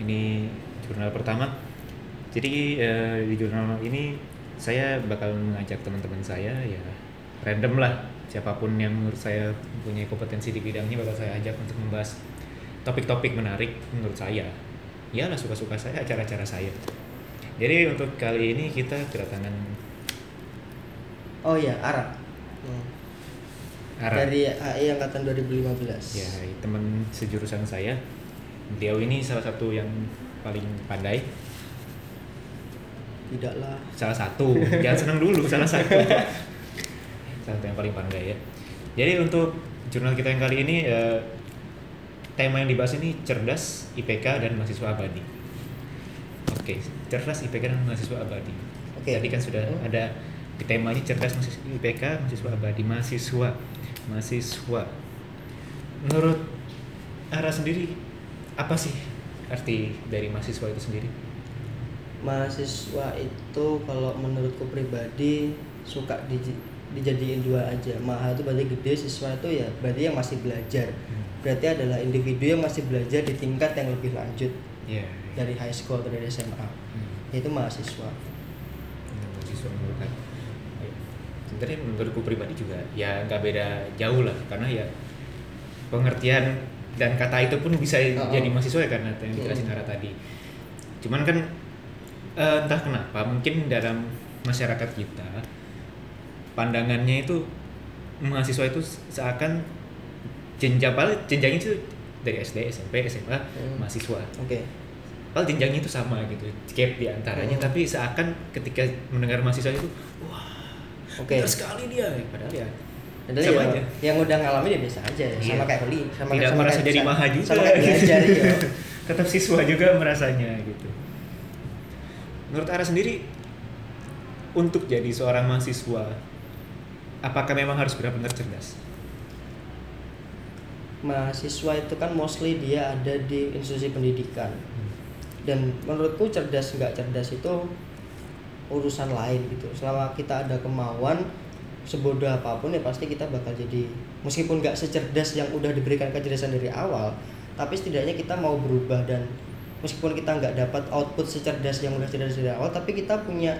ini jurnal pertama. Jadi eh, di jurnal ini saya bakal mengajak teman-teman saya ya random lah siapa pun yang menurut saya punya kompetensi di bidangnya bakal saya ajak untuk membahas topik-topik menarik menurut saya. Ya lah suka-suka saya acara-acara saya. Jadi untuk kali ini kita kedatangan Oh iya, Ara. Hmm. Ara. Dari HI angkatan 2015. Ya, teman sejurusan saya. Beliau ini salah satu yang paling pandai. Tidaklah. Salah satu. Jangan senang dulu, salah satu. salah satu yang paling pandai ya. Jadi untuk jurnal kita yang kali ini eh, tema yang dibahas ini cerdas, IPK dan mahasiswa abadi. Oke, cerdas, IPK dan mahasiswa abadi. Oke. Tadi kan sudah Hmm. ada di temanya cerdas mahasiswa IPK, mahasiswa abadi, mahasiswa, mahasiswa. Menurut Ara sendiri apa sih arti dari mahasiswa itu sendiri? Mahasiswa itu kalau menurutku pribadi suka di, dijadiin dua aja. Maha itu berarti gede, siswa itu ya berarti yang masih belajar. Berarti adalah individu yang masih belajar di tingkat yang lebih lanjut Ya. dari high school atau dari SMA. Hmm. Itu mahasiswa. Untuk mahasiswa menurut Ara. Ayo. Sebenarnya menurutku pribadi juga ya nggak beda jauh lah karena ya pengertian dan kata itu pun bisa Oh. jadi mahasiswa ya karena yang dijelasin Hmm. Ara tadi. Cuman kan eh, entah kenapa mungkin dalam masyarakat kita pandangannya itu mahasiswa itu seakan jenjang paling jenjangnya itu dari SD, SMP, SMA, Hmm. mahasiswa. Oke. Padahal jenjangnya itu sama gitu, gap di antaranya. Hmm. Tapi seakan ketika mendengar mahasiswa itu, wah, Oke. pintar sekali dia. Padahal ya Sama ya, aja. yang udah ngalamin ya biasa aja ya. Iya. Sama kayak kuliah, sama Tidak sama merasa kayak jadi maha juga. Sama kayak belajar ya. Tetap siswa juga merasanya gitu. Menurut Ara sendiri, untuk jadi seorang mahasiswa, apakah memang harus benar-benar cerdas? mahasiswa itu kan mostly dia ada di institusi pendidikan dan menurutku cerdas nggak cerdas itu urusan lain gitu selama kita ada kemauan sebodoh apa pun ya pasti kita bakal jadi meskipun nggak secerdas yang udah diberikan kecerdasan dari awal tapi setidaknya kita mau berubah dan meskipun kita nggak dapat output secerdas yang udah cerdas dari awal tapi kita punya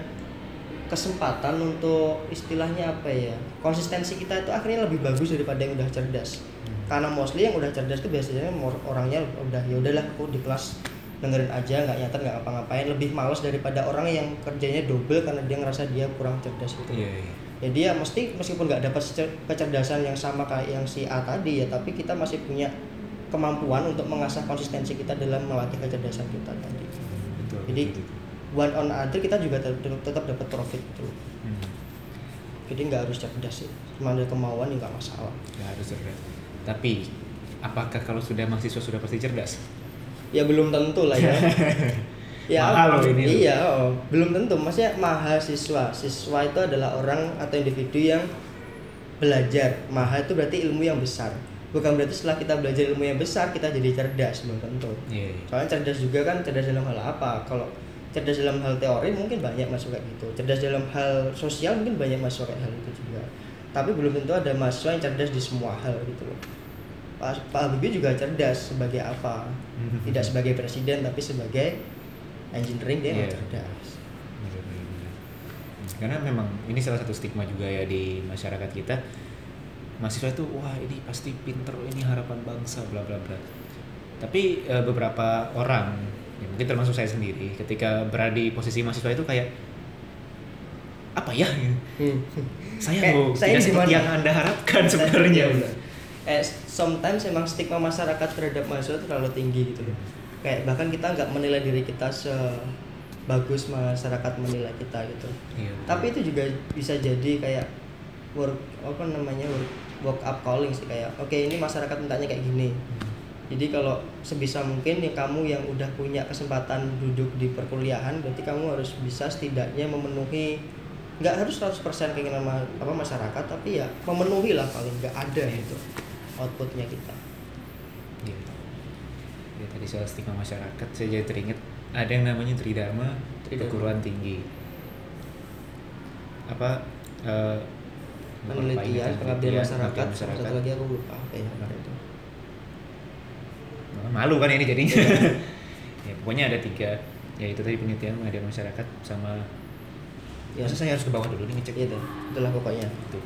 kesempatan untuk istilahnya apa ya konsistensi kita itu akhirnya lebih bagus daripada yang udah cerdas. Karena mostly yang udah cerdas tuh biasanya orangnya udah ya udahlah aku di kelas dengerin aja nggak nyatet nggak ngapa-ngapain. Lebih males daripada orang yang kerjanya double karena dia ngerasa dia kurang cerdas gitu. Iya, iya. Ya dia mesti meskipun nggak dapat kecerdasan yang sama kayak yang si A tadi ya tapi kita masih punya kemampuan untuk mengasah konsistensi kita dalam melatih kecerdasan kita tadi Betul. Jadi, betul, one on other kita juga tet- tetap dapat profit gitu Hmm. jadi nggak harus cerdas sih cuma ada kemauan nggak masalah Nggak harus cerdas. Tapi, apakah kalau sudah mahasiswa sudah pasti cerdas? ya belum tentu lah ya ya Mahal loh ini iya oh, belum tentu. Maksudnya mahasiswa. Siswa itu adalah orang atau individu yang belajar. Maha itu berarti ilmu yang besar. Bukan berarti setelah kita belajar ilmu yang besar kita jadi cerdas. Belum tentu. Iya. iya. soalnya cerdas juga kan cerdas dalam hal apa? Kalau cerdas dalam hal teori mungkin banyak masuk kayak gitu. Cerdas dalam hal sosial mungkin banyak masuk kayak hal itu juga. Tapi belum tentu ada mahasiswa yang cerdas di semua hal gitu loh. Pak, Pak Habibie juga cerdas sebagai apa? Tidak sebagai presiden tapi sebagai engineering dia Iya. cerdas Bener, bener, bener. Karena memang ini salah satu stigma juga ya di masyarakat kita. Mahasiswa itu wah ini pasti pinter, ini harapan bangsa bla bla bla. Tapi eh, beberapa orang, ya mungkin termasuk saya sendiri, ketika berada di posisi mahasiswa itu kayak apa ya? Hmm. Saya Kayak, loh saya tidak seperti yang anda harapkan sebenarnya. Benar. eh sometimes emang stigma masyarakat terhadap mahasiswa terlalu tinggi gitu loh kayak bahkan kita nggak menilai diri kita sebagus masyarakat menilai kita gitu Iya. tapi itu juga bisa jadi kayak work apa namanya work, work up calling sih kayak oke ini masyarakat mintanya kayak gini Hmm. jadi kalau sebisa mungkin ya kamu yang udah punya kesempatan duduk di perkuliahan berarti kamu harus bisa setidaknya memenuhi nggak harus 100% keinginan ma- apa masyarakat tapi ya memenuhi lah paling nggak ada gitu outputnya kita Iya. Tadi soal stigma masyarakat, saya jadi teringat ada yang namanya Tridharma, Tridharma. perguruan tinggi. Apa? lupa penelitian pengabdian masyarakat, sama satu lagi aku lupa apa ya Apa? itu Malu kan ini jadinya. ya, pokoknya ada tiga yaitu tadi penelitian pengabdian masyarakat sama Ya. Masa saya harus ke bawah dulu nih ngecek Itu, itulah pokoknya. itu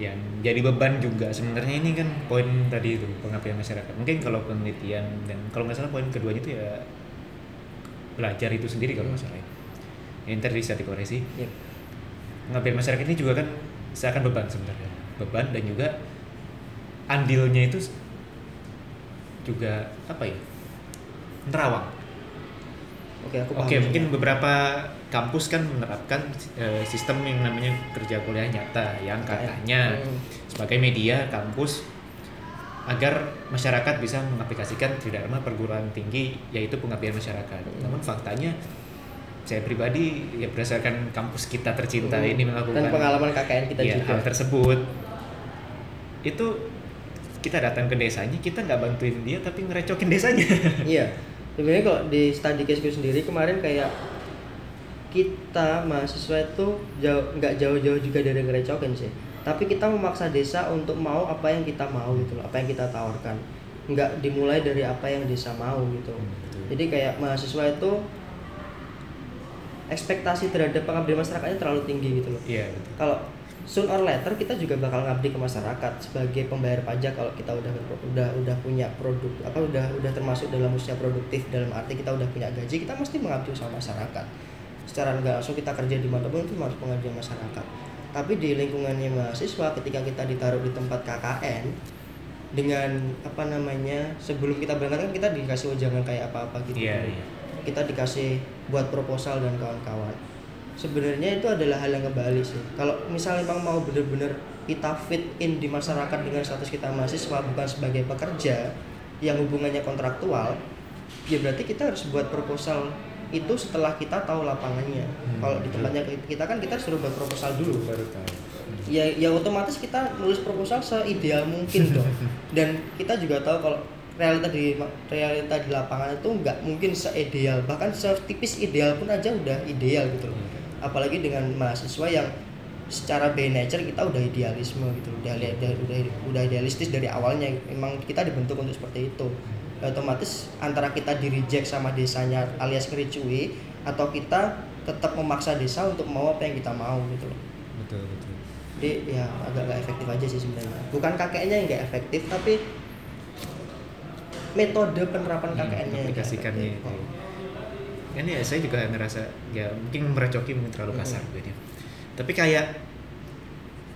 yang jadi beban juga. Sebenarnya ini kan poin tadi itu pengabdian masyarakat. Mungkin kalau penelitian dan kalau nggak salah poin keduanya itu ya belajar itu sendiri kalau nggak salah ya. Ini ntar bisa dikoreksi. Ya. pengabdian masyarakat ini juga kan seakan beban sebenarnya. Beban dan juga andilnya itu juga apa ya? Nerawang Oke, aku. Oke, mungkin beberapa kampus kan menerapkan eh, sistem yang namanya kerja kuliah nyata yang katanya Hmm. sebagai media kampus agar masyarakat bisa mengaplikasikan tridharma perguruan tinggi yaitu pengabdian masyarakat. Hmm. Namun faktanya saya pribadi ya berdasarkan kampus kita tercinta Hmm. ini melakukan dan pengalaman KKN kita ya, juga. hal tersebut itu kita datang ke desanya kita nggak bantuin dia tapi ngerecokin desanya. Iya. Sebenarnya kalau di study case sendiri kemarin kayak kita mahasiswa itu jauh nggak jauh-jauh juga dari ngerecokin sih. Tapi kita memaksa desa untuk mau apa yang kita mau gitu loh, apa yang kita tawarkan. Nggak dimulai dari apa yang desa mau gitu. Jadi kayak mahasiswa itu ekspektasi terhadap pengabdian masyarakatnya terlalu tinggi gitu loh. Iya betul. Kalau soon or later kita juga bakal ngabdi ke masyarakat sebagai pembayar pajak kalau kita udah udah udah punya produk apa udah udah termasuk dalam usia produktif dalam arti kita udah punya gaji kita mesti mengabdi sama masyarakat. Secara nggak langsung kita kerja di mana pun itu harus pengabdian masyarakat. Tapi di lingkungannya mahasiswa ketika kita ditaruh di tempat KKN dengan apa namanya sebelum kita berangkat kan kita dikasih ujangan kayak apa apa gitu. Iya, iya. kita dikasih buat proposal dan kawan-kawan sebenarnya itu adalah hal yang kebalik sih. Kalau misalnya memang mau bener-bener kita fit in di masyarakat dengan status kita mahasiswa bukan sebagai pekerja yang hubungannya kontraktual ya berarti kita harus buat proposal itu setelah kita tahu lapangannya. Hmm, kalau di tempatnya kita kan kita suruh buat proposal dulu. Baru tahu. ya ya otomatis kita nulis proposal seideal mungkin dong. Dan kita juga tahu kalau realita di realita di lapangan itu nggak mungkin seideal. Bahkan setipis ideal pun aja udah ideal gitu loh apalagi dengan mahasiswa yang secara by nature kita udah idealisme gitu udah udah udah, udah idealistis dari awalnya. Memang kita dibentuk untuk seperti itu. Ya, otomatis antara kita di reject sama desanya alias ngericui atau kita tetap memaksa desa untuk mau apa yang kita mau gitu loh. Betul betul. Jadi ya agak gak efektif aja sih sebenarnya. Bukan KKN-nya yang gak efektif tapi metode penerapan Hmm, KKN-nya yang nggak aplikasikannya itu kan ya saya juga ngerasa ya mungkin merecoki mungkin terlalu kasar Mm-mm. gitu ya. tapi kayak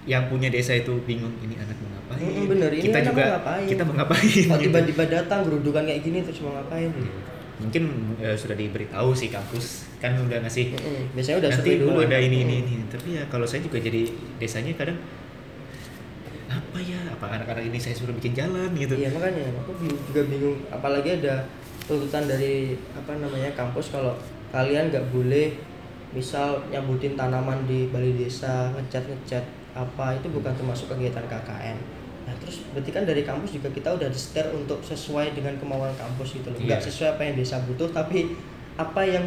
yang punya desa itu bingung ini anak mau ngapain Mm-mm, bener, ini kita anak juga mau ngapain? kita mau ngapain kalau gitu. tiba-tiba datang gerudukan kayak gini terus mau ngapain Iya. mungkin eh, sudah diberitahu sih kampus kan udah ngasih Mm-mm, biasanya udah nanti dulu ada ini ini Mm-mm. ini tapi ya kalau saya juga jadi desanya kadang apa ya apa anak-anak ini saya suruh bikin jalan gitu iya makanya aku juga bingung apalagi ada tuntutan dari apa namanya kampus kalau kalian nggak boleh misal nyambutin tanaman di balai desa ngecat ngecat apa itu bukan termasuk kegiatan KKN nah terus berarti kan dari kampus juga kita udah di setir untuk sesuai dengan kemauan kampus gitu loh nggak Iya. sesuai apa yang desa butuh tapi apa yang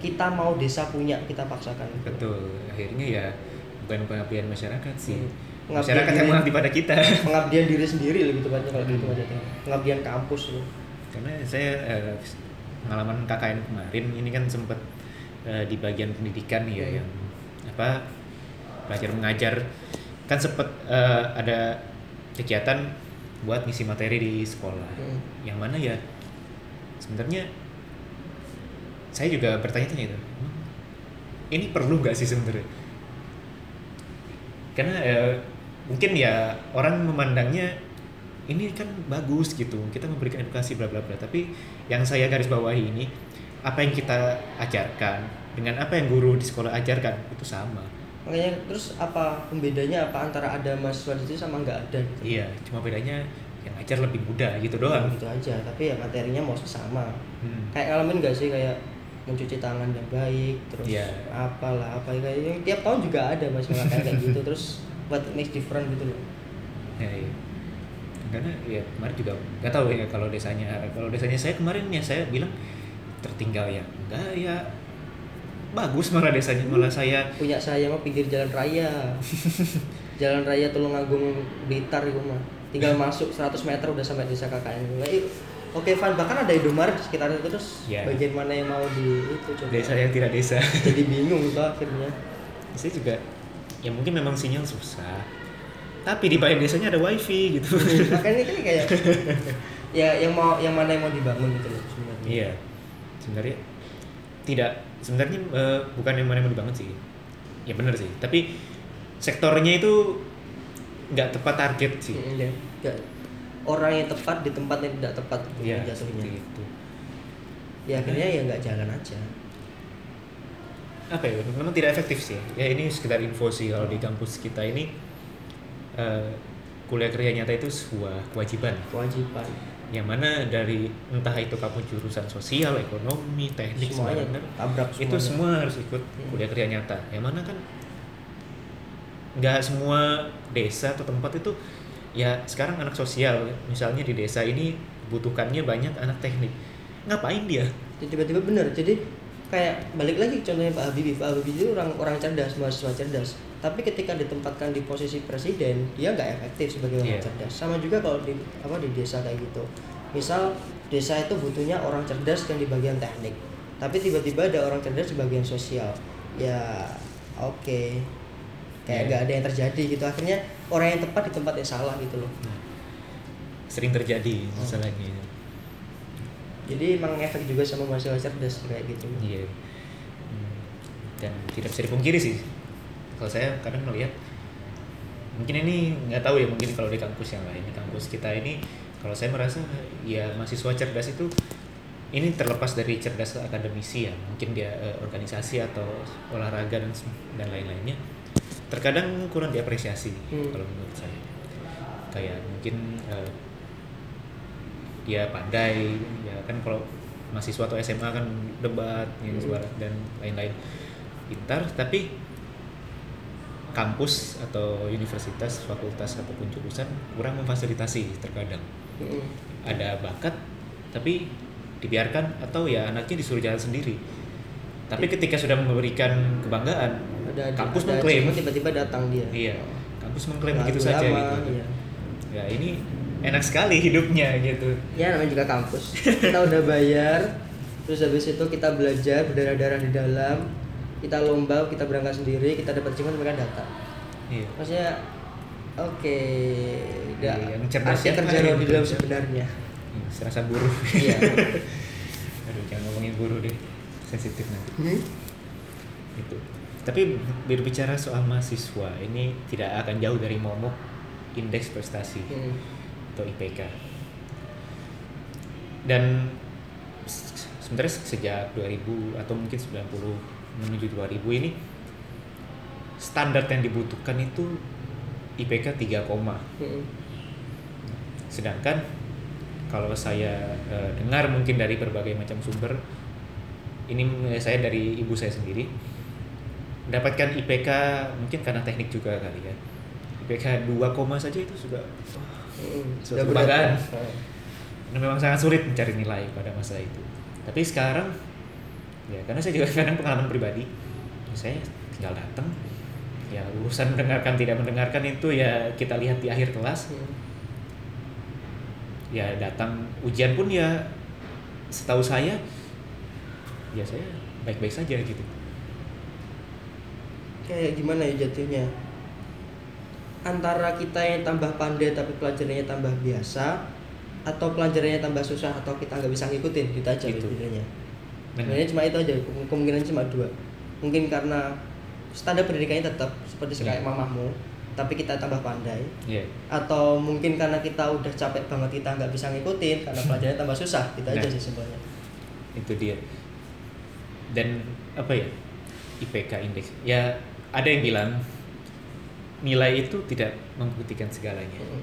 kita mau desa punya kita paksakan betul akhirnya ya bukan pengabdian masyarakat sih Hmm. Pengabdian masyarakat yang diri. mengabdi pada kita pengabdian diri sendiri lebih tepatnya kalau gitu Hmm. aja pengabdian kampus loh karena saya eh, pengalaman KKN kemarin ini kan sempat eh, di bagian pendidikan ya Hmm. yang apa belajar mengajar kan sempat eh, ada kegiatan buat ngisi materi di sekolah Hmm. yang mana ya sebenarnya saya juga bertanya-tanya itu "Hmm, ini perlu nggak sih sebenarnya karena eh, mungkin ya orang memandangnya ini kan bagus gitu kita memberikan edukasi bla bla bla. Tapi yang saya garis bawahi ini apa yang kita ajarkan dengan apa yang guru di sekolah ajarkan itu sama. Makanya terus apa pembedanya? Apa antara ada mahasiswa di situ sama nggak ada gitu? Iya cuma bedanya yang ajar lebih mudah gitu doang. Gitu aja tapi ya materinya mau sama. Hmm. kayak ngalamin nggak sih kayak mencuci tangan yang baik terus Iya. apalah apa kayak yang tiap tahun juga ada masalah kayak gitu. Terus what makes different gitu loh. Ya, iya. Karena ya kemarin juga nggak tahu ya kalau desanya kalau desanya saya kemarin ya saya bilang tertinggal ya? Enggak ya bagus malah desanya malah saya. Punya saya mah pinggir jalan raya. Jalan raya Tulungagung Blitar itu mah. Tinggal masuk 100 meter udah sampai desa Nah, i- oke fine bahkan ada Indomaret di sekitar itu terus Ya. bagian mana yang mau di itu coba? Desa yang tidak desa. Jadi bingung tuh akhirnya. Saya juga ya mungkin memang sinyal susah tapi di bagian desanya ada wifi gitu makanya kan kayak ya yang mau yang mana yang mau dibangun gitu loh sebenarnya iya sebenarnya tidak sebenarnya eh, bukan yang mana yang mau dibangun sih ya benar sih tapi sektornya itu nggak tepat target sih Mm, ya. Nggak- orang yang tepat di tempat yang tidak tepat gitu Iya, jatuhnya seperti itu. ya akhirnya ya nggak jalan aja Apa ya? Memang tidak efektif sih. Ya ini sekedar info sih kalau di kampus kita ini eh, kuliah kerja nyata itu sebuah kewajiban. kewajiban Yang mana dari entah itu kamu jurusan sosial, ekonomi, teknik, semuanya semua tabrak itu semuanya. semua harus ikut Hmm. kuliah kerja nyata. Yang mana kan nggak semua desa atau tempat itu ya sekarang anak sosial misalnya di desa ini butuhkannya banyak anak teknik ngapain dia Jadi tiba-tiba bener jadi kayak balik lagi contohnya Pak Habibie. Pak Habibie itu orang orang cerdas mahasiswa cerdas. Tapi ketika ditempatkan di posisi presiden dia nggak efektif sebagai orang Iya. cerdas. Sama juga kalau di apa di desa kayak gitu. Misal desa itu butuhnya orang cerdas yang di bagian teknik. Tapi tiba-tiba ada orang cerdas di bagian sosial. Ya oke. Kayak Iya. nggak ada yang terjadi gitu. Akhirnya orang yang tepat di tempat yang salah gitu loh. Nah, sering terjadi Hmm. masalahnya jadi emang efek juga sama mahasiswa cerdas kayak gitu Iya. Hmm. Dan tidak bisa dipungkiri sih. Kalau saya kadang melihat mungkin ini nggak tahu ya mungkin kalau di kampus yang lain di kampus kita ini kalau saya merasa ya mahasiswa cerdas itu ini terlepas dari cerdas akademisi ya mungkin dia eh, organisasi atau olahraga dan dan lain-lainnya terkadang kurang diapresiasi Hmm. kalau menurut saya kayak mungkin eh, dia pandai ya kan kalau mahasiswa atau SMA kan debat yang Hmm. suara dan lain-lain. Pintar tapi kampus atau universitas fakultas ataupun jurusan kurang memfasilitasi terkadang. Mm-mm. ada bakat tapi dibiarkan atau ya anaknya disuruh jalan sendiri. Tapi ketika sudah memberikan kebanggaan ada kampus ada mengklaim. tiba-tiba datang dia. Iya kampus mengklaim begitu saja gitu. iya. ya ini enak sekali hidupnya gitu. Ya namanya juga kampus. Kita udah bayar terus habis itu kita belajar berdarah-darah di dalam kita lomba kita berangkat sendiri kita dapat achievement mereka datang. Iya. Maksudnya oke nggak Iya, yang cerdas kerja yang di dalam sebenarnya. Hmm, serasa buruh iya. Aduh jangan ngomongin buruh deh sensitif nanti. Hmm? itu tapi berbicara soal mahasiswa ini tidak akan jauh dari momok indeks prestasi. Hmm. Atau IPK dan se- sebenarnya sejak 2000 atau mungkin 90 menuju 2000 ini standar yang dibutuhkan itu IPK 3, Hmm. sedangkan kalau saya eh, dengar mungkin dari berbagai macam sumber ini saya dari ibu saya sendiri mendapatkan IPK mungkin karena teknik juga kali ya IPK 2, saja itu sudah. Suatu kebanggaan. Karena memang sangat sulit mencari nilai pada masa itu. Tapi sekarang ya karena saya juga kadang pengalaman pribadi, ya saya tinggal datang. Ya urusan mendengarkan tidak mendengarkan itu ya kita lihat di akhir kelas. Hmm. Ya datang ujian pun ya setahu saya ya saya baik-baik saja gitu. kayak gimana ya jatuhnya antara kita yang tambah pandai tapi pelajarannya tambah biasa atau pelajarannya tambah susah atau kita nggak bisa ngikutin gitu aja Gitu. Benar. sebenarnya cuma itu aja Kem- kemungkinan cuma dua mungkin karena standar pendidikannya tetap seperti kayak Iya. mamahmu tapi kita tambah pandai Iya. atau mungkin karena kita udah capek banget kita nggak bisa ngikutin karena pelajarannya tambah susah gitu aja Nah. sih sebenarnya itu dia dan apa ya IPK indeks ya ada yang bilang nilai itu tidak membuktikan segalanya Mm.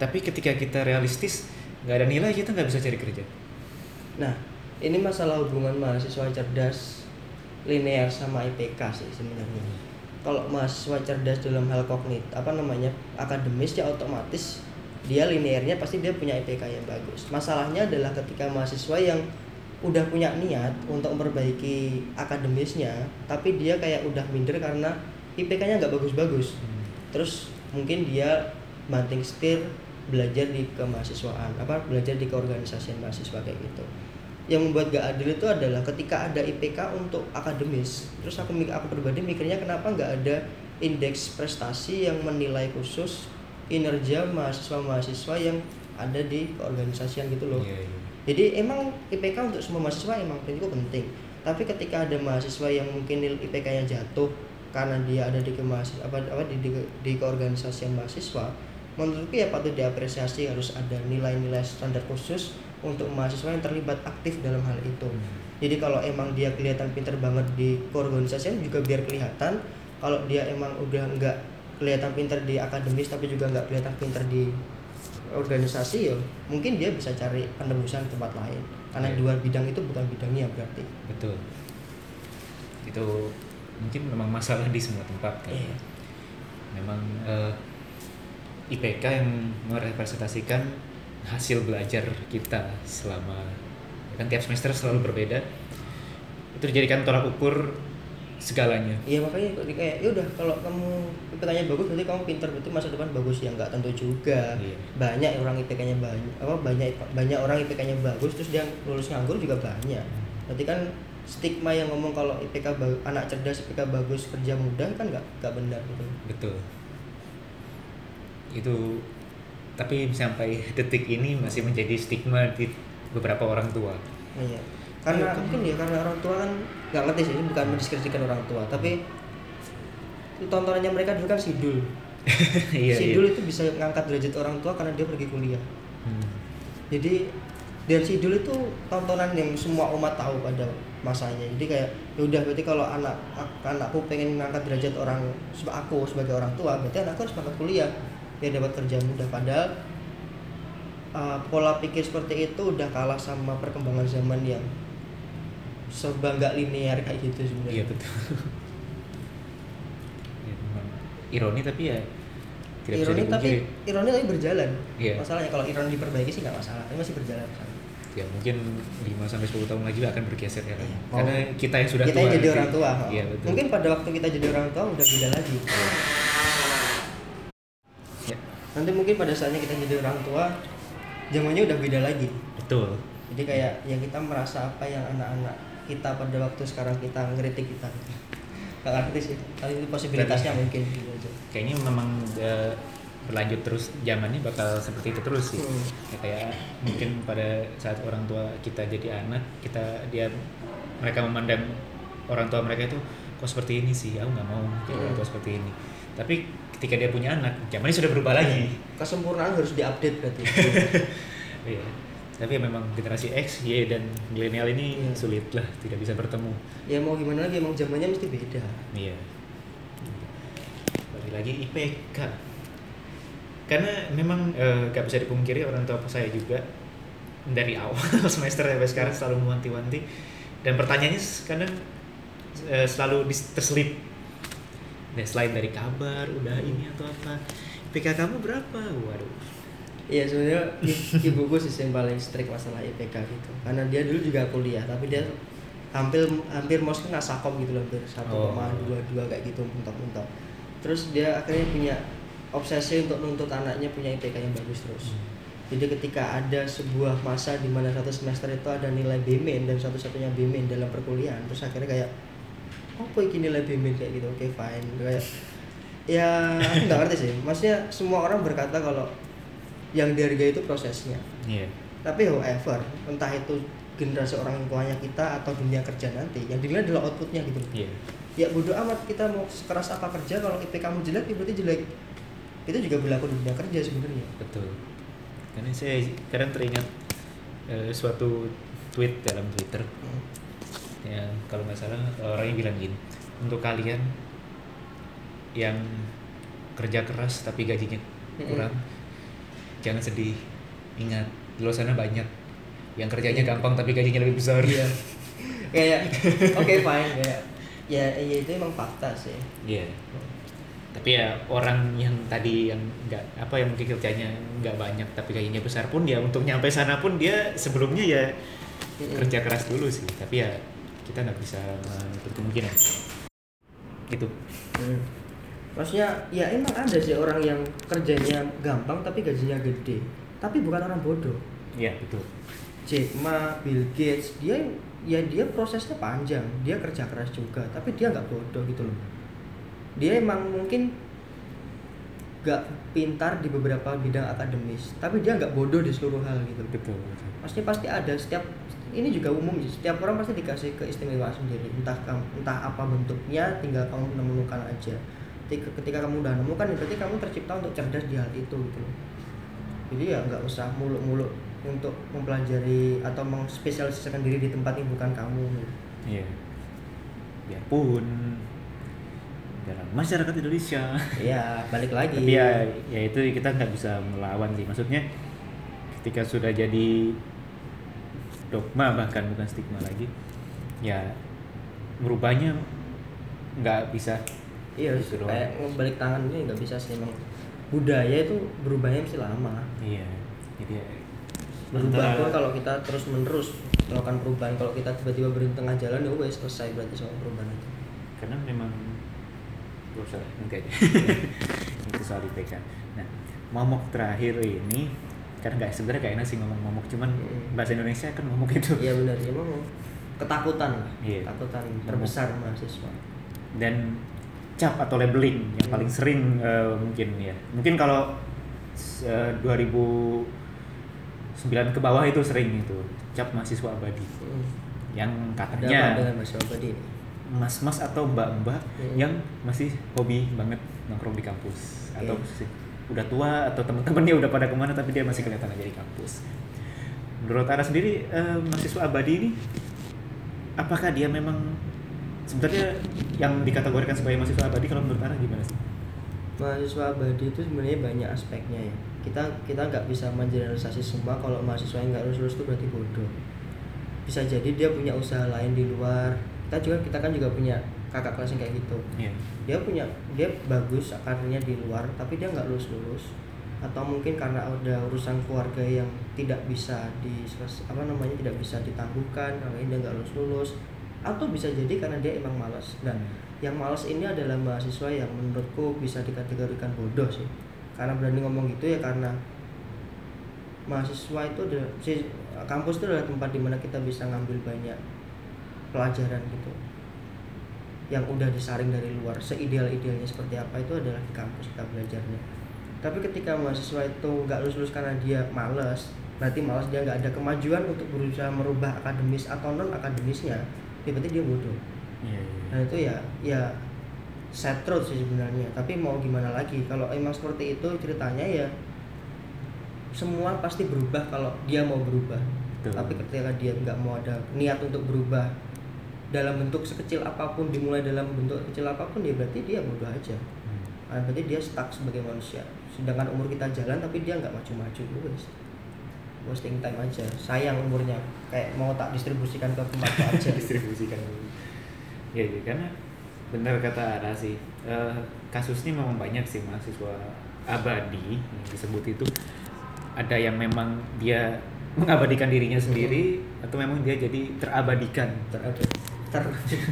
tapi ketika kita realistis nggak ada nilai kita nggak bisa cari kerja Nah, ini masalah hubungan mahasiswa cerdas linear sama IPK sih sebenarnya. Kalau mahasiswa cerdas dalam hal kognit, apa namanya akademis ya otomatis dia linearnya pasti dia punya IPK yang bagus. Masalahnya adalah ketika mahasiswa yang udah punya niat untuk memperbaiki akademisnya, tapi dia kayak udah minder karena IPK-nya nggak bagus-bagus. Terus mungkin dia banting setir belajar di kemahasiswaan apa belajar di keorganisasian mahasiswa kayak gitu yang membuat gak adil itu adalah ketika ada IPK untuk akademis terus aku aku pribadi mikirnya kenapa nggak ada indeks prestasi yang menilai khusus kinerja mahasiswa-mahasiswa yang ada di keorganisasian gitu loh Iya, iya. jadi emang IPK untuk semua mahasiswa emang penting tapi ketika ada mahasiswa yang mungkin IPK-nya jatuh karena dia ada di kemahasiswa apa, apa di, di, di keorganisasian mahasiswa menurutku ya patut diapresiasi harus ada nilai-nilai standar khusus untuk mahasiswa yang terlibat aktif dalam hal itu Hmm. jadi kalau emang dia kelihatan pinter banget di keorganisasian juga biar kelihatan kalau dia emang udah nggak kelihatan pinter di akademis tapi juga nggak kelihatan pinter di organisasi ya mungkin dia bisa cari penembusan tempat lain karena Iya. dua bidang itu bukan bidangnya berarti betul itu mungkin memang masalah di semua tempat kan. Iya. memang eh, IPK yang merepresentasikan hasil belajar kita selama kan tiap semester selalu berbeda. Itu dijadikan tolak ukur segalanya. Iya makanya kayak ya udah kalau kamu IPK-nya bagus berarti kamu pinter berarti masa depan bagus. Ya nggak tentu juga. Iya. banyak orang IPK-nya banyak apa banyak banyak orang IPK-nya bagus terus dia lulus nganggur juga banyak. Berarti kan stigma yang ngomong kalau IPK anak cerdas IPK bagus kerja mudah kan nggak nggak benar gitu betul itu tapi sampai detik ini masih menjadi stigma di beberapa orang tua Iya. Karena Iya, mungkin ya karena orang tua kan nggak ngerti sih, ini bukan mendiskresikan orang tua, tapi tontonannya mereka dulu kan sidul. iya sidul iya itu bisa ngangkat derajat orang tua karena dia pergi kuliah. Hmm. Jadi dan sidul itu tontonan yang semua umat tahu pada masanya. Jadi kayak ya udah berarti kalau anak anakku pengen ngangkat derajat orang aku sebagai orang tua, berarti anakku harus berangkat kuliah biar dapat kerja mudah. Padahal uh, pola pikir seperti itu udah kalah sama perkembangan zaman yang serba nggak linear kayak gitu sebenarnya. iya betul Ya, ironi tapi ya tidak bisa ironi tapi ironi tapi berjalan. Iya. Masalahnya kalau ironi diperbaiki sih nggak masalah, tapi masih berjalan kan. Ya mungkin 5 sampai 10 tahun lagi akan bergeser ya kan Iya. karena kita yang sudah kita tua yang jadi orang tua. iya betul Mungkin pada waktu kita jadi orang tua udah beda lagi. ya, Nanti mungkin pada saatnya kita jadi orang tua, zamannya udah beda lagi. betul Jadi kayak yang kita merasa apa yang anak-anak kita pada waktu sekarang kita ngeritik kita. Ngerti sih, kali itu posibilitasnya mungkin gitu aja. kayaknya memang eh, berlanjut terus zamannya bakal seperti itu terus sih Hmm. ya, kayak mungkin pada saat orang tua kita jadi anak kita dia mereka memandang orang tua mereka itu kok seperti ini sih aku nggak mau jadi orang tua Hmm. seperti ini tapi ketika dia punya anak zamannya sudah berubah lagi Kesempurnaan harus diupdate berarti. iya tapi ya memang generasi X, Y dan milenial ini Iya. sulit lah tidak bisa bertemu ya mau gimana lagi emang zamannya mesti beda. Iya. Balik lagi IPK. Karena memang eh, gak bisa dipungkiri orang tua saya juga dari awal semester sampai sekarang selalu mewanti-wanti dan pertanyaannya kadang eh, selalu terselip. Dan selain dari kabar, udah ini atau apa, IPK kamu berapa? Waduh. Iya sebenarnya ibuku sih yang paling strict masalah IPK gitu. Karena dia dulu juga kuliah, tapi dia hampir hampir kena sakom gitu loh, hampir satu koma dua dua kayak gitu mentok-mentok. Terus dia akhirnya punya obsesi untuk nuntut anaknya punya IPK yang bagus terus. Jadi ketika ada sebuah masa di mana satu semester itu ada nilai BMIN dan satu-satunya BMIN dalam perkuliahan, terus akhirnya kayak apa ini nilai BMIN kayak gitu, oke fine, kayak ya aku nggak ngerti sih. Maksudnya semua orang berkata kalau yang dihargai itu prosesnya. Iya. Tapi however, entah itu generasi orang tuanya kita atau dunia kerja nanti, yang dinilai adalah outputnya gitu. Iya. Ya bodoh amat kita mau sekeras apa kerja kalau IP kamu jelek, ya berarti jelek. Itu juga berlaku di dunia kerja sebenarnya. Betul. Karena saya kadang teringat eh, suatu tweet dalam Twitter Hmm. ya kalau nggak salah orangnya bilang gini untuk kalian yang kerja keras tapi gajinya kurang jangan sedih ingat di luar sana banyak yang kerjanya Iya. gampang tapi gajinya lebih besar Iya. kayak oke fine kayak ya, ya itu emang fakta sih. Iya. Tapi ya orang yang tadi yang nggak apa yang mungkin kerjanya nggak banyak tapi gajinya besar pun dia untuk nyampe sana pun dia sebelumnya ya Mm-mm. kerja keras dulu sih. Tapi ya kita nggak bisa menutup kemungkinan. Gitu. Hmm. maksudnya ya emang ada sih orang yang kerjanya gampang tapi gajinya gede. Tapi bukan orang bodoh. Iya betul. Jack Ma, Bill Gates dia ya dia prosesnya panjang. Dia kerja keras juga tapi dia nggak bodoh gitu loh dia emang mungkin nggak pintar di beberapa bidang akademis tapi dia nggak bodoh di seluruh hal gitu Betul. betul. pasti pasti ada setiap ini juga umum sih setiap orang pasti dikasih keistimewaan sendiri entah kamu entah apa bentuknya tinggal kamu menemukan aja ketika, ketika kamu udah nemukan berarti kamu tercipta untuk cerdas di hal itu gitu jadi ya nggak usah muluk-muluk untuk mempelajari atau mengspesialisasikan diri di tempat yang bukan kamu Iya. Biarpun dalam masyarakat Indonesia. ya balik lagi Tapi ya, ya itu kita nggak bisa melawan sih. Maksudnya ketika sudah jadi dogma bahkan bukan stigma lagi, ya merubahnya nggak bisa. iya Gitu doang. kayak tangan ini nggak bisa sih emang budaya itu berubahnya mesti lama Iya. Jadi ya, berubah pun kalau kita terus menerus melakukan perubahan kalau kita tiba-tiba berhenti tengah jalan ya wes selesai berarti soal perubahan itu karena memang gak usah nanti aja itu soal IPK nah momok terakhir ini karena nggak sebenarnya enak sih ngomong momok cuman Hmm. bahasa Indonesia kan momok itu. Iya benar. Emang ketakutan lah. Iya. ketakutan terbesar mahasiswa. Dan cap atau labeling yang Hmm. paling sering eh, mungkin ya. Mungkin kalau eh, 2009 ke bawah itu sering itu cap mahasiswa abadi. Hmm. yang ada apa katanya dengan mahasiswa abadi ini mas-mas atau mbak-mbak Hmm. yang masih hobi banget nongkrong di kampus atau sih udah tua atau teman-temannya udah pada ke mana tapi dia masih kelihatan aja di kampus. Menurut Ara sendiri eh, mahasiswa abadi ini apakah dia memang sebenarnya yang dikategorikan sebagai mahasiswa abadi kalau menurut Ara gimana sih? mahasiswa abadi itu sebenarnya banyak aspeknya ya kita kita nggak bisa mengeneralisasi semua kalau mahasiswa yang nggak lulus lulus itu berarti bodoh bisa jadi dia punya usaha lain di luar kita juga kita kan juga punya kakak kelas yang kayak gitu. Iya. dia punya dia bagus karirnya di luar tapi dia nggak lulus lulus atau mungkin karena ada urusan keluarga yang tidak bisa di apa namanya tidak bisa ditangguhkan makanya dia nggak lulus lulus atau bisa jadi karena dia emang malas dan yang malas ini adalah mahasiswa yang menurutku bisa dikategorikan bodoh sih. Karena berani ngomong gitu ya karena mahasiswa itu adalah si kampus itu adalah tempat di mana kita bisa ngambil banyak pelajaran gitu yang udah disaring dari luar seideal-idealnya seperti apa itu adalah di kampus kita belajarnya tapi ketika mahasiswa itu nggak lulus-lulus karena dia malas berarti malas dia nggak ada kemajuan untuk berusaha merubah akademis atau non akademisnya ya berarti dia bodoh Iya. iya. dan itu ya ya sad truth sih sebenarnya tapi mau gimana lagi kalau emang seperti itu ceritanya ya semua pasti berubah kalau dia mau berubah Betul. tapi ketika dia nggak mau ada niat untuk berubah dalam bentuk sekecil apa pun dimulai dalam bentuk kecil apa pun ya berarti dia bodoh aja. Hmm. nah, berarti dia stuck sebagai manusia. Sedangkan umur kita jalan tapi dia nggak maju-maju wes. Wasting time aja. Sayang umurnya. Kayak mau tak distribusikan ke tempatku aja. Distribusikan. Ya, ya karena benar kata Ara sih eh, kasusnya memang banyak sih mahasiswa abadi yang disebut itu. Ada yang memang dia mengabadikan dirinya sendiri atau memang dia jadi terabadikan. Ter ter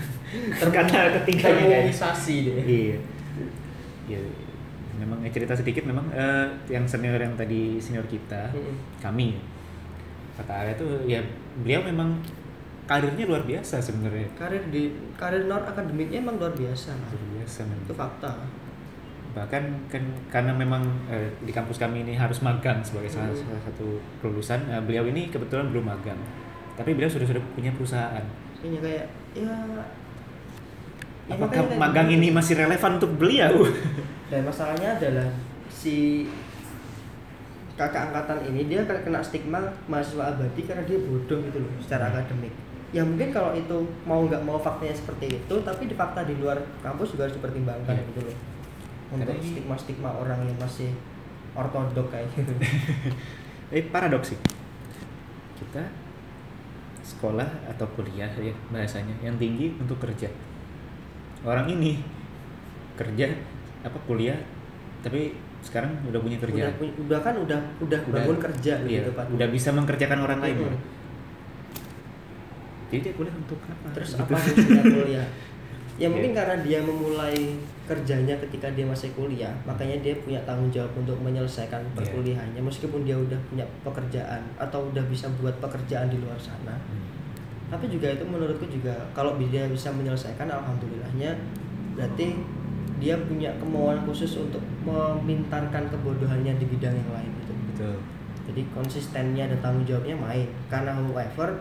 Karena ketiganya termobilisasi deh. iya. Ya memang cerita sedikit memang eh, yang senior yang tadi senior kita Mm-mm. kami kata Ara tuh ya beliau memang karirnya luar biasa sebenarnya. Karir di karir non akademiknya emang luar biasa. Luar biasa memang. itu fakta. Bahkan kan karena memang eh, di kampus kami ini harus magang sebagai salah, Hmm. salah satu kelulusan eh, beliau ini kebetulan belum magang. Tapi beliau sudah sudah punya perusahaan. Ini kayak ya. Ya apakah kayak magang gitu. ini masih relevan untuk beliau dan masalahnya adalah si kakak angkatan ini dia kena kena stigma mahasiswa abadi karena dia bodoh gitu loh secara akademik. Ya mungkin kalau itu mau nggak mau faktanya seperti itu tapi di fakta di luar kampus juga harus dipertimbangkan Iya. gitu loh. Untuk Karena ini- stigma stigma orang yang masih ortodok kayak gitu. Eh paradoks sih. Kita sekolah atau kuliah ya bahasanya yang tinggi untuk kerja. Orang ini kerja apa kuliah tapi sekarang udah punya udah, kerjaan pu- udah kan udah udah Udah- bangun kerja iya, gitu Pak. udah bisa mengerjakan orang lain. Mm-mm. jadi dia kuliah untuk apa? Terus Gitu. apa kuliah ya mungkin karena dia memulai kerjanya ketika dia masih kuliah makanya dia punya tanggung jawab untuk menyelesaikan Iya. perkuliahannya meskipun dia udah punya pekerjaan atau udah bisa buat pekerjaan di luar sana. Hmm. tapi juga itu menurutku juga kalau dia bisa menyelesaikan alhamdulillahnya berarti dia punya kemauan khusus untuk memintarkan kebodohannya di bidang yang lain gitu. Betul. Jadi konsistennya dan tanggung jawabnya main. Karena however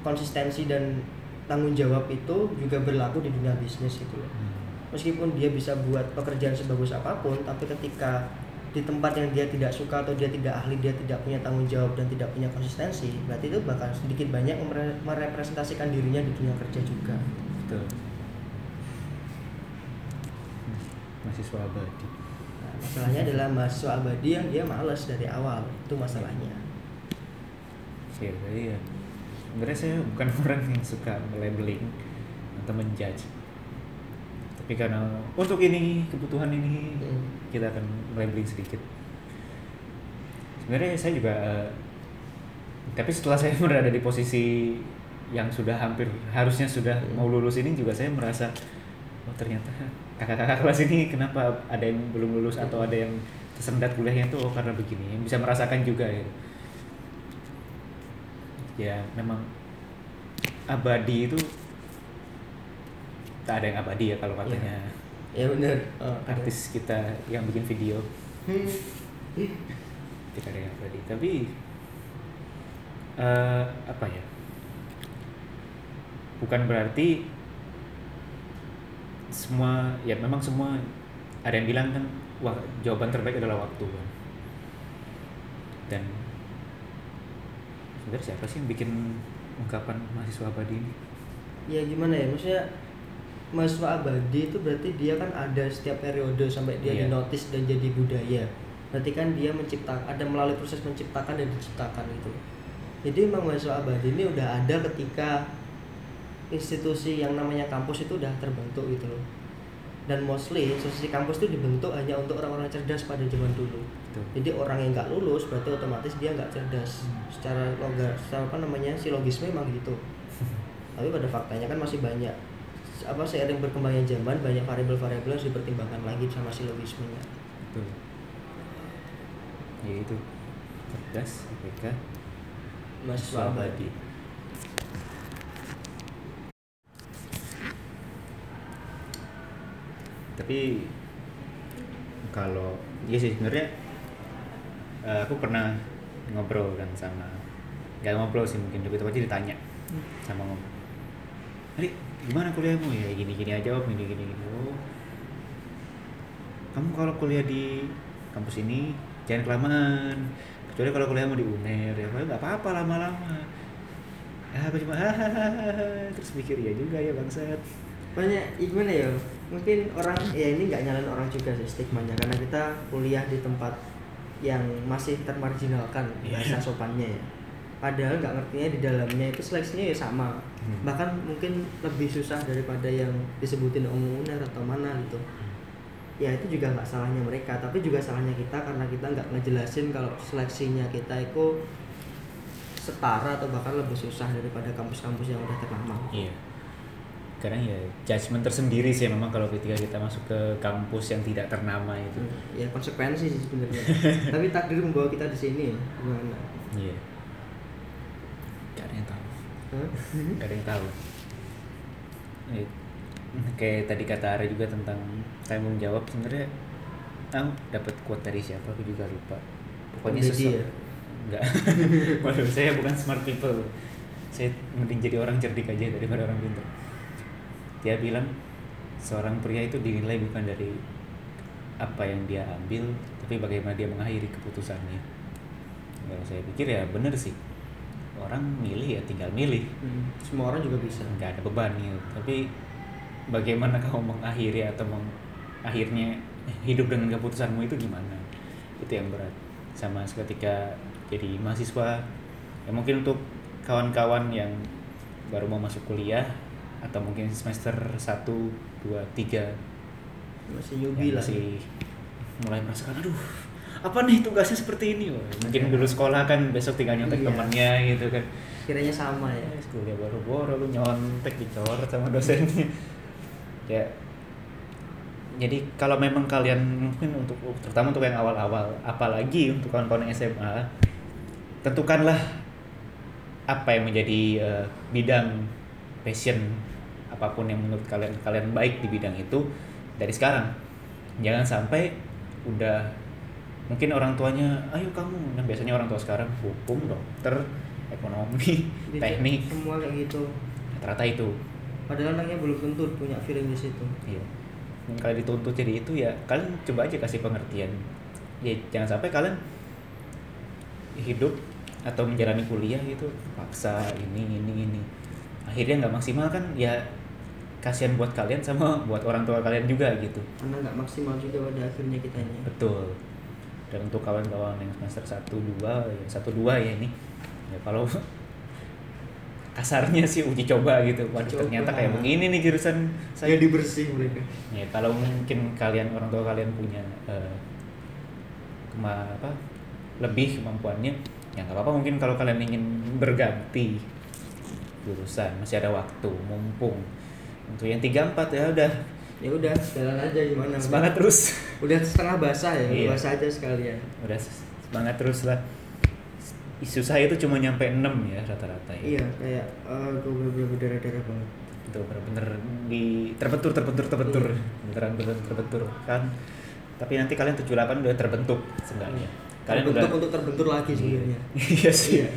konsistensi dan tanggung jawab itu juga berlaku di dunia bisnis gitu loh. Hmm. meskipun dia bisa buat pekerjaan sebagus apa pun tapi ketika di tempat yang dia tidak suka atau dia tidak ahli dia tidak punya tanggung jawab dan tidak punya konsistensi berarti itu bakal sedikit banyak mere- merepresentasikan dirinya di dunia kerja juga. Betul. Mahasiswa abadi nah, masalahnya adalah mahasiswa abadi yang dia males dari awal itu masalahnya. Ya jadi ya sebenarnya saya bukan orang yang suka labeling atau menjudge. Tapi karena untuk ini kebutuhan ini Hmm. kita akan labeling sedikit. Sebenarnya saya juga eh, tapi setelah saya berada di posisi yang sudah hampir harusnya sudah mau lulus ini juga saya merasa oh ternyata kakak-kakak kelas ini kenapa ada yang belum lulus atau ada yang tersendat kuliahnya tuh oh, karena begini. Bisa merasakan juga gitu ya memang abadi itu tak ada yang abadi ya kalau katanya. Ya benar. Oh, artis kita yang bikin video. Hmm. tidak ada yang abadi. Tapi eh, apa ya? Bukan berarti semua ya memang semua ada yang bilang kan wah jawaban terbaik adalah waktu kan. Dan sebenarnya siapa sih yang bikin ungkapan mahasiswa abadi ini? Ya gimana ya? Maksudnya mahasiswa abadi itu berarti dia kan ada setiap periode sampai dia Iya. dinotis dan jadi budaya. Berarti kan dia menciptakan ada melalui proses menciptakan dan diciptakan itu jadi memang mahasiswa abadi ini udah ada ketika institusi yang namanya kampus itu udah terbentuk gitu loh. Dan mostly institusi kampus itu dibentuk hanya untuk orang-orang cerdas pada zaman dulu Betul. jadi orang yang nggak lulus berarti otomatis dia nggak cerdas. Hmm. secara logar secara apa namanya silogisme memang gitu. Tapi pada faktanya kan masih banyak apa seiring berkembangnya zaman banyak variabel-variabel yang harus dipertimbangkan lagi sama silogismenya. Betul. Ya itu. Cerdas IPK mahasiswa abadi Tapi kalau iya sih sebenarnya eh, aku pernah ngobrol kan sama nggak ngobrol sih mungkin lebih tepatnya ditanya sama ngomong Adik, gimana kuliahmu? Ya gini gini aja om gini gini gini oh. Kamu kalau kuliah di kampus ini jangan kelamaan. Kecuali kalau kuliahmu di UNER ya nggak apa-apa lama-lama. Ya aku cuma hahaha. Terus mikir ya juga ya bangsat. Banyak ya gimana ya mungkin orang ya ini nggak nyalain orang juga sih stigmanya. Karena kita kuliah di tempat yang masih termarginalkan Iya. bahasa sopannya ya padahal nggak ngertinya di dalamnya itu seleksinya ya sama Hmm. bahkan mungkin lebih susah daripada yang disebutin Om Uner atau mana gitu ya itu juga nggak salahnya mereka tapi juga salahnya kita karena kita nggak ngejelasin kalau seleksinya kita itu setara atau bahkan lebih susah daripada kampus-kampus yang udah ternama Iya. Karena ya judgement tersendiri sih memang kalau ketika kita masuk ke kampus yang tidak ternama itu. Hmm, ya konsekuensi sih sebenarnya tapi takdir membawa kita di sini ya gimana Iya. Gak ada yang tahu. Gak ada yang tahu. Eh, Kayak tadi kata Ara juga tentang tanggung jawab sebenarnya aku dapat quote dari siapa aku juga lupa. Pokoknya sesuatu. ya? Enggak. Waduh, saya bukan smart people. Saya mending jadi orang cerdik aja daripada orang pintar. Dia bilang seorang pria itu dinilai bukan dari apa yang dia ambil, tapi bagaimana dia mengakhiri keputusannya. Kalau saya pikir ya bener sih. Orang milih ya tinggal milih. Hmm, semua orang juga bisa Nggak ada beban gitu. Tapi bagaimana kamu mengakhiri atau meng akhirnya hidup dengan keputusanmu itu gimana? Itu yang berat. Sama ketika jadi mahasiswa ya mungkin untuk kawan-kawan yang baru mau masuk kuliah atau mungkin semester 1, 2, 3 masih newbie lah masih mulai merasakan aduh apa nih tugasnya seperti ini? Wah, mungkin dulu sekolah kan besok tinggal nyontek Iya. temannya gitu kan. Kiranya sama ya. Ya kuliah baru-baru lu nyontek dicoret sama dosennya. Ya. Jadi kalau memang kalian mungkin untuk terutama untuk yang awal-awal apalagi untuk kawan-kawan SMA tentukanlah apa yang menjadi eh, bidang passion apa pun yang menurut kalian kalian baik di bidang itu dari sekarang jangan sampai udah mungkin orang tuanya ayo kamu nah biasanya orang tua sekarang hukum dokter ekonomi Jadi teknik semua kayak gitu rata itu padahal anaknya belum tentu punya feeling di situ Iya. Kalau dituntut jadi itu ya kalian coba aja kasih pengertian. Ya jangan sampai kalian hidup atau menjalani kuliah gitu paksa ini ini ini. Akhirnya nggak maksimal kan ya kasihan buat kalian sama buat orang tua kalian juga gitu. karena nggak maksimal juga pada akhirnya kitanya Betul. Dan untuk kawan-kawan yang semester 1 2 ya 1 2 ya ini. Ya kalau kasarnya sih uji coba gitu. Waduh Coba. ternyata kayak begini nih jurusan saya. jadi bersih mereka Ya kalau mungkin kalian orang tua kalian punya eh, kema apa lebih kemampuannya ya nggak apa-apa mungkin kalau kalian ingin berganti jurusan masih ada waktu mumpung untuk yang tiga empat ya udah. Ya udah jalan aja gimana. Semangat terus. Udah setengah basah ya Iya. basah aja sekalian. Udah semangat terus lah. Susah itu cuma nyampe 6 ya rata-rata ya. Iya kayak eh gue bener-bener berdarah-darah banget. Itu bener-bener di terbentur terbentur terbentur. Iya. beneran bener terbentur kan? Tapi nanti kalian 78 udah terbentuk seenggaknya. Kalian terbentuk udah untuk terbentur lagi sebenarnya. Iya sih. Iya.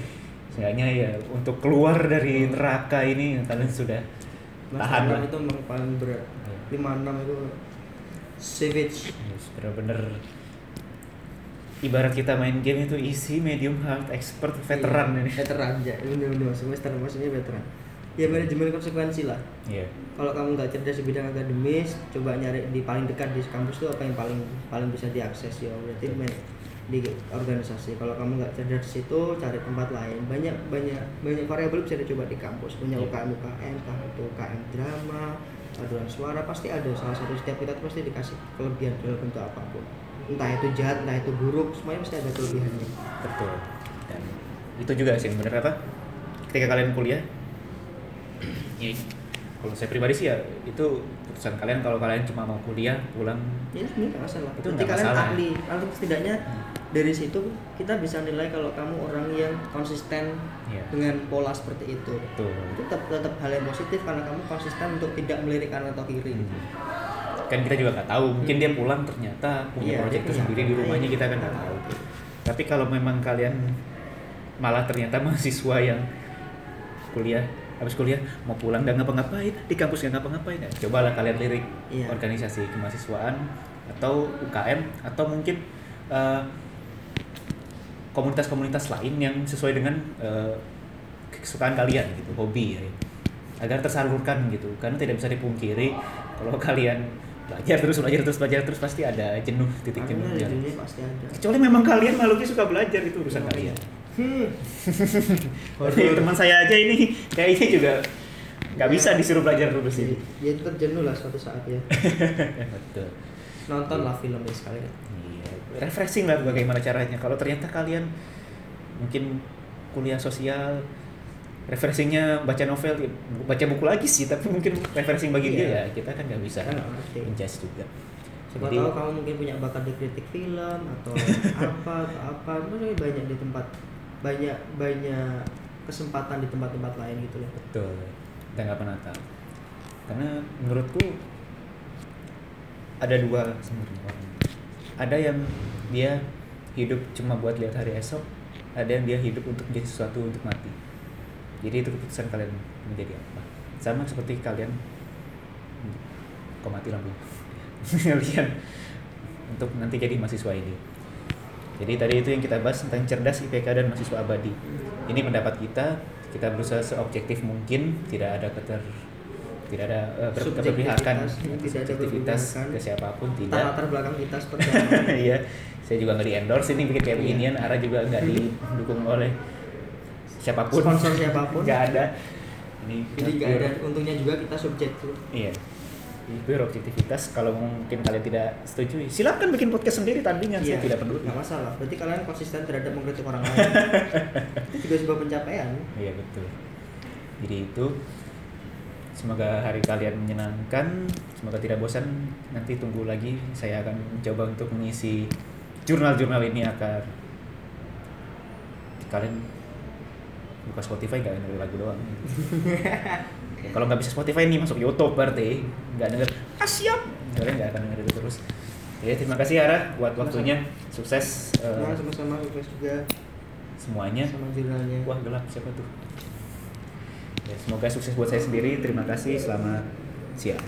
seenggaknya ya untuk keluar dari neraka ini kalian sudah tahan lah. itu memang paling berat. Iya. 56 itu savage. Yes, bener-bener. Ibarat kita main game itu easy, medium, hard, expert, veteran Iya, ini. veteran ya. Bener-bener semester maksudnya veteran. Ya manajemen konsekuensi lah. Iya. kalau kamu nggak cerdas di bidang akademis coba nyari di paling dekat di kampus tuh apa yang paling paling bisa diakses ya. Berarti di organisasi kalau kamu nggak cerdas di situ cari tempat lain banyak banyak banyak variabel bisa dicoba di kampus punya Iya. UKM UKM entah itu UKM drama paduan suara pasti ada salah satu setiap kita tuh pasti dikasih kelebihan dalam bentuk apa pun entah itu jahat entah itu buruk semuanya pasti ada kelebihannya Betul. Dan itu juga sih bener apa? Ketika kalian kuliah, ya, kalau saya pribadi sih ya itu keputusan kalian kalau kalian cuma mau kuliah pulang ya sebenarnya nggak masalah Itu nggak kalian masalah. ahli atau setidaknya Hmm. dari situ kita bisa nilai kalau kamu orang yang konsisten ya dengan pola seperti itu betul. itu tetap tetap hal yang positif karena kamu konsisten untuk tidak melirik kanan atau kiri Hmm. Kan kita juga nggak tahu, mungkin dia pulang ternyata punya Iya, proyek itu punya sendiri di rumahnya iya. kita kan nggak tahu. Tapi kalau memang kalian malah ternyata mahasiswa yang kuliah habis kuliah mau pulang nggak ngapa-ngapain di kampus nggak ngapa-ngapain ya. Cobalah kalian lirik Iya. organisasi kemahasiswaan atau UKM atau mungkin eh, komunitas-komunitas lain yang sesuai dengan eh, kesukaan kalian gitu hobi ya. Agar tersalurkan gitu karena tidak bisa dipungkiri kalau kalian belajar terus belajar terus belajar terus pasti ada jenuh titik jadinya pasti ada. Kecuali memang kalian makhluknya suka belajar itu urusan kalian hmm. Teman saya aja ini kayaknya juga nggak bisa disuruh belajar terus ini. ya tetap jenuh lah suatu saat ya Betul. nonton lah filmnya sekalian Iya, refreshing lah bagaimana caranya. Kalau ternyata kalian mungkin kuliah sosial, refreshingnya baca novel, ya, baca buku lagi sih, tapi mungkin refreshing bagi dia Iya. ya kita kan nggak bisa Kan menjudge juga. siapa Jadi- tahu kamu mungkin punya bakat di kritik film atau apa atau apa maksudnya banyak di tempat banyak banyak kesempatan di tempat-tempat lain gitu loh Betul. Kita nggak pernah tahu. Karena menurutku ada dua sebenarnya. Ada yang dia hidup cuma buat lihat hari esok, ada yang dia hidup untuk menjadi sesuatu untuk mati. Jadi itu keputusan kalian menjadi apa. Sama seperti kalian kok mati lampu. kalian untuk nanti jadi mahasiswa ini. Jadi tadi itu yang kita bahas tentang cerdas IPK dan mahasiswa abadi. Ini pendapat kita, kita berusaha seobjektif mungkin, tidak ada keter tidak ada eh, ber- keberpihakan, Subjektivitas, ke siapa pun tidak. latar belakang kita seperti apa Iya, saya juga nggak di endorse ini bikin kayak Iya. beginian, Ara juga nggak didukung oleh siapa pun. sponsor siapa pun Nggak ada. Ini jadi nggak ada untungnya juga kita subjektif Iya. Ini pure objektivitas. Kalau mungkin kalian tidak setuju, silakan bikin podcast sendiri tandingan. Saya tidak peduli. Iya, nggak masalah berarti kalian konsisten terhadap mengkritik orang lain itu juga sebuah pencapaian Iya betul. Jadi itu semoga hari kalian menyenangkan semoga tidak bosan nanti tunggu lagi saya akan mencoba untuk mengisi jurnal-jurnal ini agar kalian buka Spotify gak denger lagu doang Ya, kalau nggak bisa Spotify nih masuk YouTube berarti. Nggak denger. Ah siap. Kalian nggak akan denger itu terus. Ya terima kasih Ara buat waktunya. sukses eh, Nah, sama-sama sukses juga. semuanya. Sama jurnalnya. wah gelap. Siapa tuh? Ya, semoga sukses buat saya sendiri. Terima kasih. Selamat siang